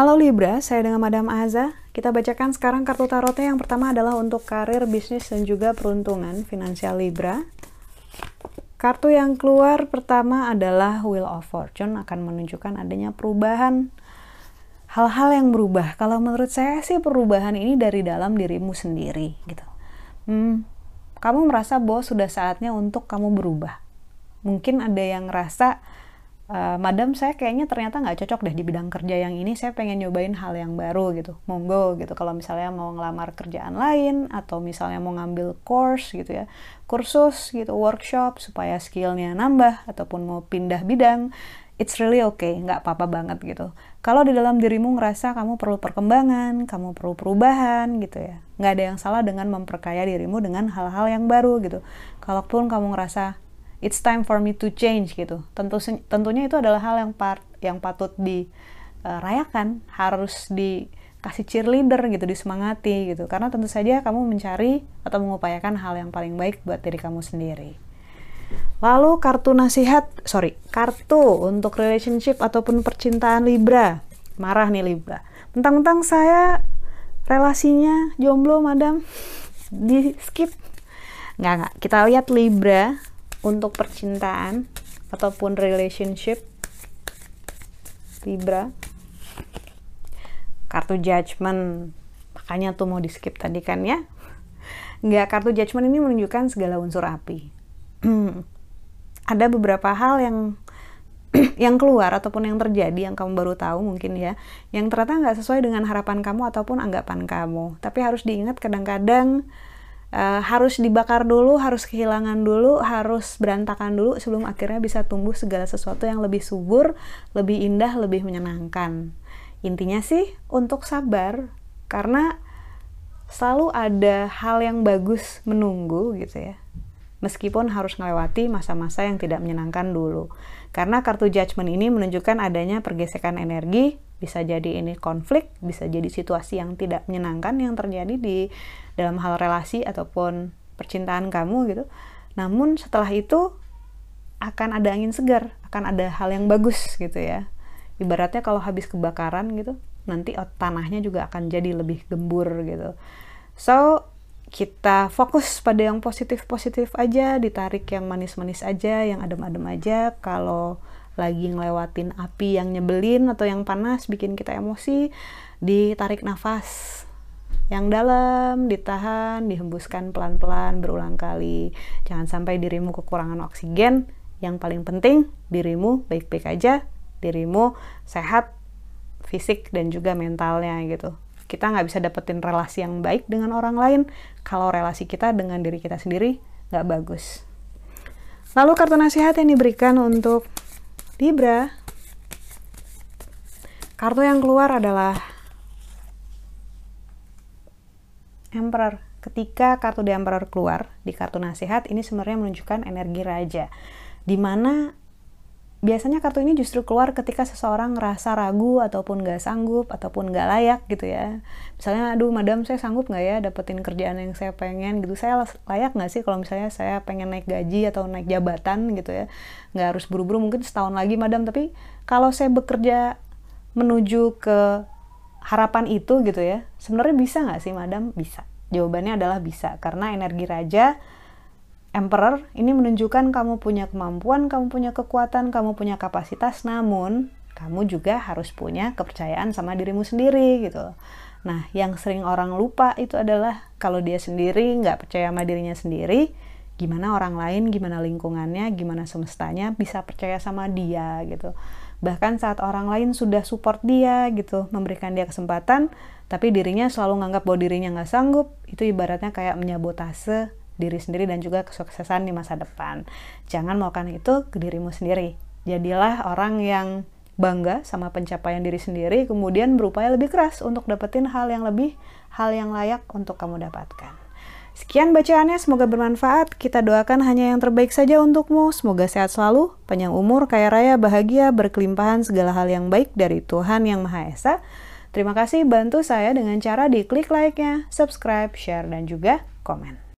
Halo Libra, saya dengan Madam Aza. Kita bacakan sekarang kartu tarotnya. Yang pertama adalah untuk karir, bisnis, dan juga peruntungan finansial Libra. Kartu yang keluar pertama adalah Wheel of Fortune akan menunjukkan adanya perubahan hal-hal yang berubah. Kalau menurut saya sih perubahan ini dari dalam dirimu sendiri gitu. Hmm, kamu merasa bahwa sudah saatnya untuk kamu berubah. Mungkin ada yang ngerasa uh, madam saya kayaknya ternyata nggak cocok deh di bidang kerja yang ini saya pengen nyobain hal yang baru gitu. Monggo gitu. Kalau misalnya mau ngelamar kerjaan lain atau misalnya mau ngambil course gitu ya. Kursus gitu workshop supaya skillnya nambah ataupun mau pindah bidang it's really okay nggak apa-apa banget gitu. Kalau di dalam dirimu ngerasa kamu perlu perkembangan kamu perlu perubahan gitu ya nggak ada yang salah dengan memperkaya dirimu dengan hal-hal yang baru gitu kalaupun kamu ngerasa it's time for me to change gitu. Tentu tentunya itu adalah hal yang part yang patut dirayakan, harus dikasih cheerleader gitu, disemangati gitu. Karena tentu saja kamu mencari atau mengupayakan hal yang paling baik buat diri kamu sendiri. Lalu kartu nasihat, sorry, kartu untuk relationship ataupun percintaan Libra. Marah nih Libra. Mentang-mentang saya relasinya jomblo, madam. Di skip. Nggak, nggak. Kita lihat Libra untuk percintaan ataupun relationship Libra kartu judgment makanya tuh mau di skip tadi kan ya nggak kartu judgment ini menunjukkan segala unsur api ada beberapa hal yang yang keluar ataupun yang terjadi yang kamu baru tahu mungkin ya yang ternyata nggak sesuai dengan harapan kamu ataupun anggapan kamu tapi harus diingat kadang-kadang uh, harus dibakar dulu, harus kehilangan dulu, harus berantakan dulu sebelum akhirnya bisa tumbuh segala sesuatu yang lebih subur, lebih indah, lebih menyenangkan. Intinya sih untuk sabar karena selalu ada hal yang bagus menunggu gitu ya. Meskipun harus melewati masa-masa yang tidak menyenangkan dulu. Karena kartu judgment ini menunjukkan adanya pergesekan energi, bisa jadi ini konflik, bisa jadi situasi yang tidak menyenangkan yang terjadi di dalam hal relasi ataupun percintaan kamu gitu. Namun setelah itu akan ada angin segar, akan ada hal yang bagus gitu ya. Ibaratnya kalau habis kebakaran gitu, nanti tanahnya juga akan jadi lebih gembur gitu. So, kita fokus pada yang positif-positif aja, ditarik yang manis-manis aja, yang adem-adem aja. Kalau lagi ngelewatin api yang nyebelin atau yang panas bikin kita emosi, ditarik nafas yang dalam ditahan, dihembuskan pelan-pelan berulang kali. Jangan sampai dirimu kekurangan oksigen. Yang paling penting, dirimu baik-baik aja, dirimu sehat fisik dan juga mentalnya gitu. Kita nggak bisa dapetin relasi yang baik dengan orang lain kalau relasi kita dengan diri kita sendiri nggak bagus. Lalu kartu nasihat yang diberikan untuk Libra. Kartu yang keluar adalah Emperor. Ketika kartu The Emperor keluar di kartu nasihat, ini sebenarnya menunjukkan energi raja. Di mana biasanya kartu ini justru keluar ketika seseorang ngerasa ragu ataupun gak sanggup ataupun gak layak gitu ya. Misalnya, aduh madam saya sanggup gak ya dapetin kerjaan yang saya pengen gitu. Saya layak gak sih kalau misalnya saya pengen naik gaji atau naik jabatan gitu ya. Gak harus buru-buru mungkin setahun lagi madam. Tapi kalau saya bekerja menuju ke harapan itu gitu ya sebenarnya bisa nggak sih madam bisa jawabannya adalah bisa karena energi raja emperor ini menunjukkan kamu punya kemampuan kamu punya kekuatan kamu punya kapasitas namun kamu juga harus punya kepercayaan sama dirimu sendiri gitu. Nah yang sering orang lupa itu adalah kalau dia sendiri nggak percaya sama dirinya sendiri gimana orang lain gimana lingkungannya gimana semestanya bisa percaya sama dia gitu. Bahkan saat orang lain sudah support dia gitu memberikan dia kesempatan tapi dirinya selalu nganggap bahwa dirinya nggak sanggup itu ibaratnya kayak menyabotase diri sendiri dan juga kesuksesan di masa depan jangan melakukan itu ke dirimu sendiri jadilah orang yang bangga sama pencapaian diri sendiri kemudian berupaya lebih keras untuk dapetin hal yang lebih hal yang layak untuk kamu dapatkan Sekian bacaannya, semoga bermanfaat. Kita doakan hanya yang terbaik saja untukmu. Semoga sehat selalu, panjang umur, kaya raya, bahagia, berkelimpahan segala hal yang baik dari Tuhan Yang Maha Esa. Terima kasih bantu saya dengan cara di klik like-nya, subscribe, share, dan juga komen.